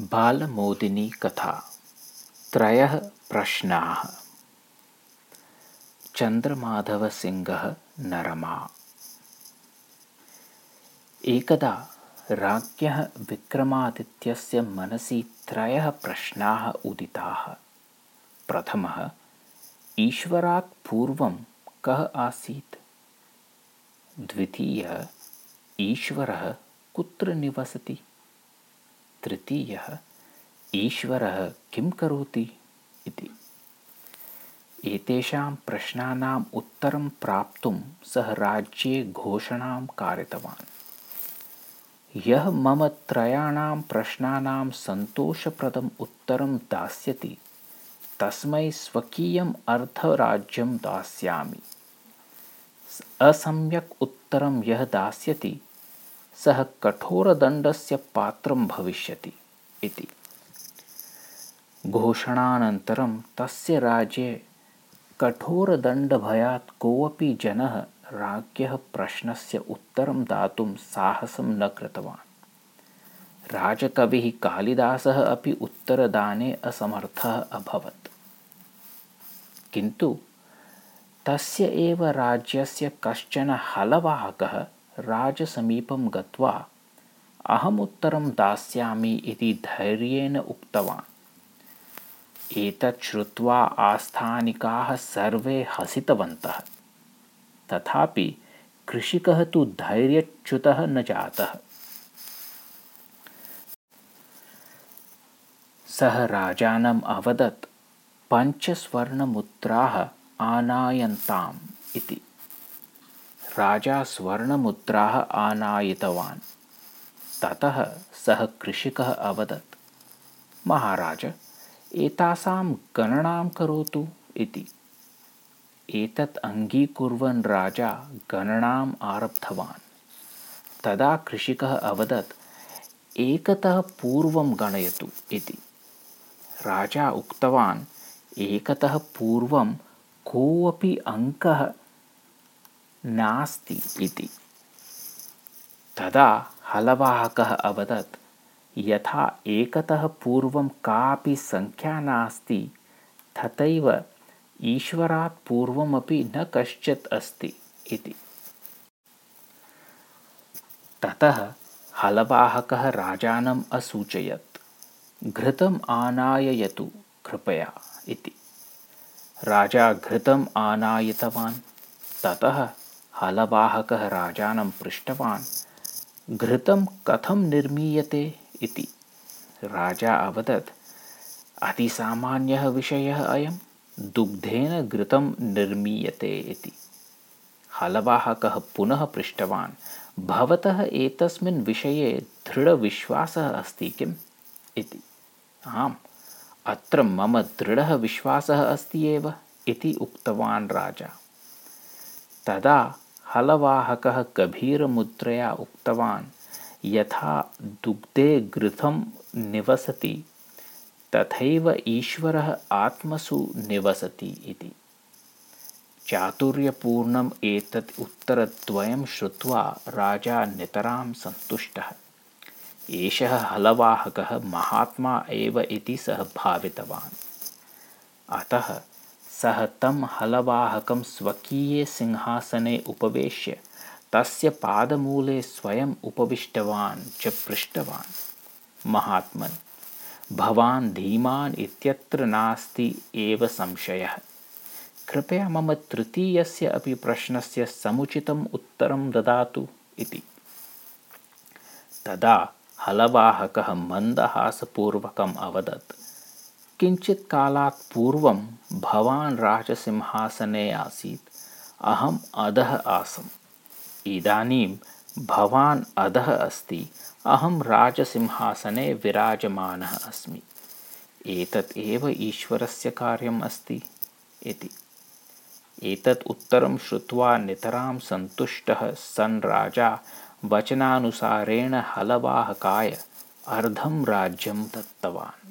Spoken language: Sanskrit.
बालमोदिनी कथा। त्रयः प्रश्नाः। चन्द्रमाधवसिंहः नरमा। एकदा राज्ञः विक्रमादित्यस्य मनसि त्रयः प्रश्नाः उदिताः। प्रथमः ईश्वरात् पूर्वं कः आसीत्? द्वितीयः ईश्वरः कुत्र निवसति तृतीयः ईश्वरः किं करोति इति। एतेषां प्रश्नानाम् उत्तरं प्राप्तुं सः राज्ये घोषणां कारितवान्। यः मम त्रयाणां प्रश्नानां सन्तोषप्रदम् उत्तरं दास्यति तस्मै स्वकीयम् अर्धराज्यं दास्यामि। असम्यक् उत्तरं यः दास्यति सः कठोरदण्डस्य पात्रं भविष्यति इति। घोषणानन्तरं तस्य राज्ये कठोरदण्डभयात् कोऽपि जनः राज्ञः प्रश्नस्य उत्तरं दातुं साहसं न कृतवान्। राजकविः कालिदासः अपि उत्तरदाने असमर्थः अभवत्। किन्तु तस्य एव राज्यस्य कश्चन हलवाहकः राजसमीपं गत्वा अहमुत्तरं दास्यामि इति धैर्येण उक्तवान्। एतत् श्रुत्वा आस्थानिकाः सर्वे हसितवन्तः। तथापि कृषिकः तु धैर्यच्युतः न जातः। सः राजानम् अवदत् पञ्चस्वर्णमुद्राः आनायन्ताम् इति राजा स्वर्णमुद्राः आनायितवान्। ततः सः कृषिकः अवदत् महाराज एतासां गणनां करोतु इति। एतत् अङ्गीकुर्वन् राजा गणनाम् आरब्धवान्। तदा कृषिकः अवदत् एकतः पूर्वं गणयतु इति। राजा उक्तवान् एकतः पूर्वं कोऽपि अङ्कः नास्ति इति। तदा हलवाहकः अवदत् यथा एकतः पूर्वं कापि सङ्ख्या नास्ति तथैव ईश्वरात् पूर्वमपि न कश्चित् अस्ति इति। ततः हलवाहकः राजानम् असूचयत् घृतम् आनाययतु कृपया इति। राजा घृतम् आनायितवान् ततः हलवाहकः राजानं पृष्टवान् घृतं कथं निर्मीयते इति। राजा अवदत् अतिसामान्यः विषयः अयं दुग्धेन घृतं निर्मीयते इति। हलवाहकः पुनः पृष्टवान् भवतः एतस्मिन् विषये दृढविश्वासः अस्ति किम् इति। आम् अत्र मम दृढः विश्वासः अस्ति एव इति उक्तवान् राजा। तदा हलवाहकः गभीरमुद्रया उक्तवान् यथा दुग्धे घृतं निवसति तथैव ईश्वरः आत्मसु निवसति इति। चातुर्यपूर्णम् एतत् उत्तरद्वयं श्रुत्वा राजा नितरां सन्तुष्टः। एषः हलवाहकः महात्मा एव इति सः भावितवान्। अतः सः तं हलवाहकं स्वकीये सिंहासने उपवेश्य तस्य पादमूले स्वयम् उपविष्टवान् च पृष्टवान्। महात्मन् भवान् धीमान् इत्यत्र नास्ति एव संशयः। कृपया मम तृतीयस्य अपि प्रश्नस्य समुचितम् उत्तरं ददातु इति। तदा हलवाहकः मन्दहासपूर्वकम् अवदत् किञ्चित् कालात् पूर्वं भवान् राजसिंहासने आसीत्। अहम् अधः आसम्। इदानीं भवान् अधः अस्ति। अहं राजसिंहासने विराजमानः अस्मि। एतत् एव ईश्वरस्य कार्यम् अस्ति इति। एतत् उत्तरं श्रुत्वा नितरां सन्तुष्टः सन् राजा वचनानुसारेण हलवाहकाय अर्धं राज्यं दत्तवान्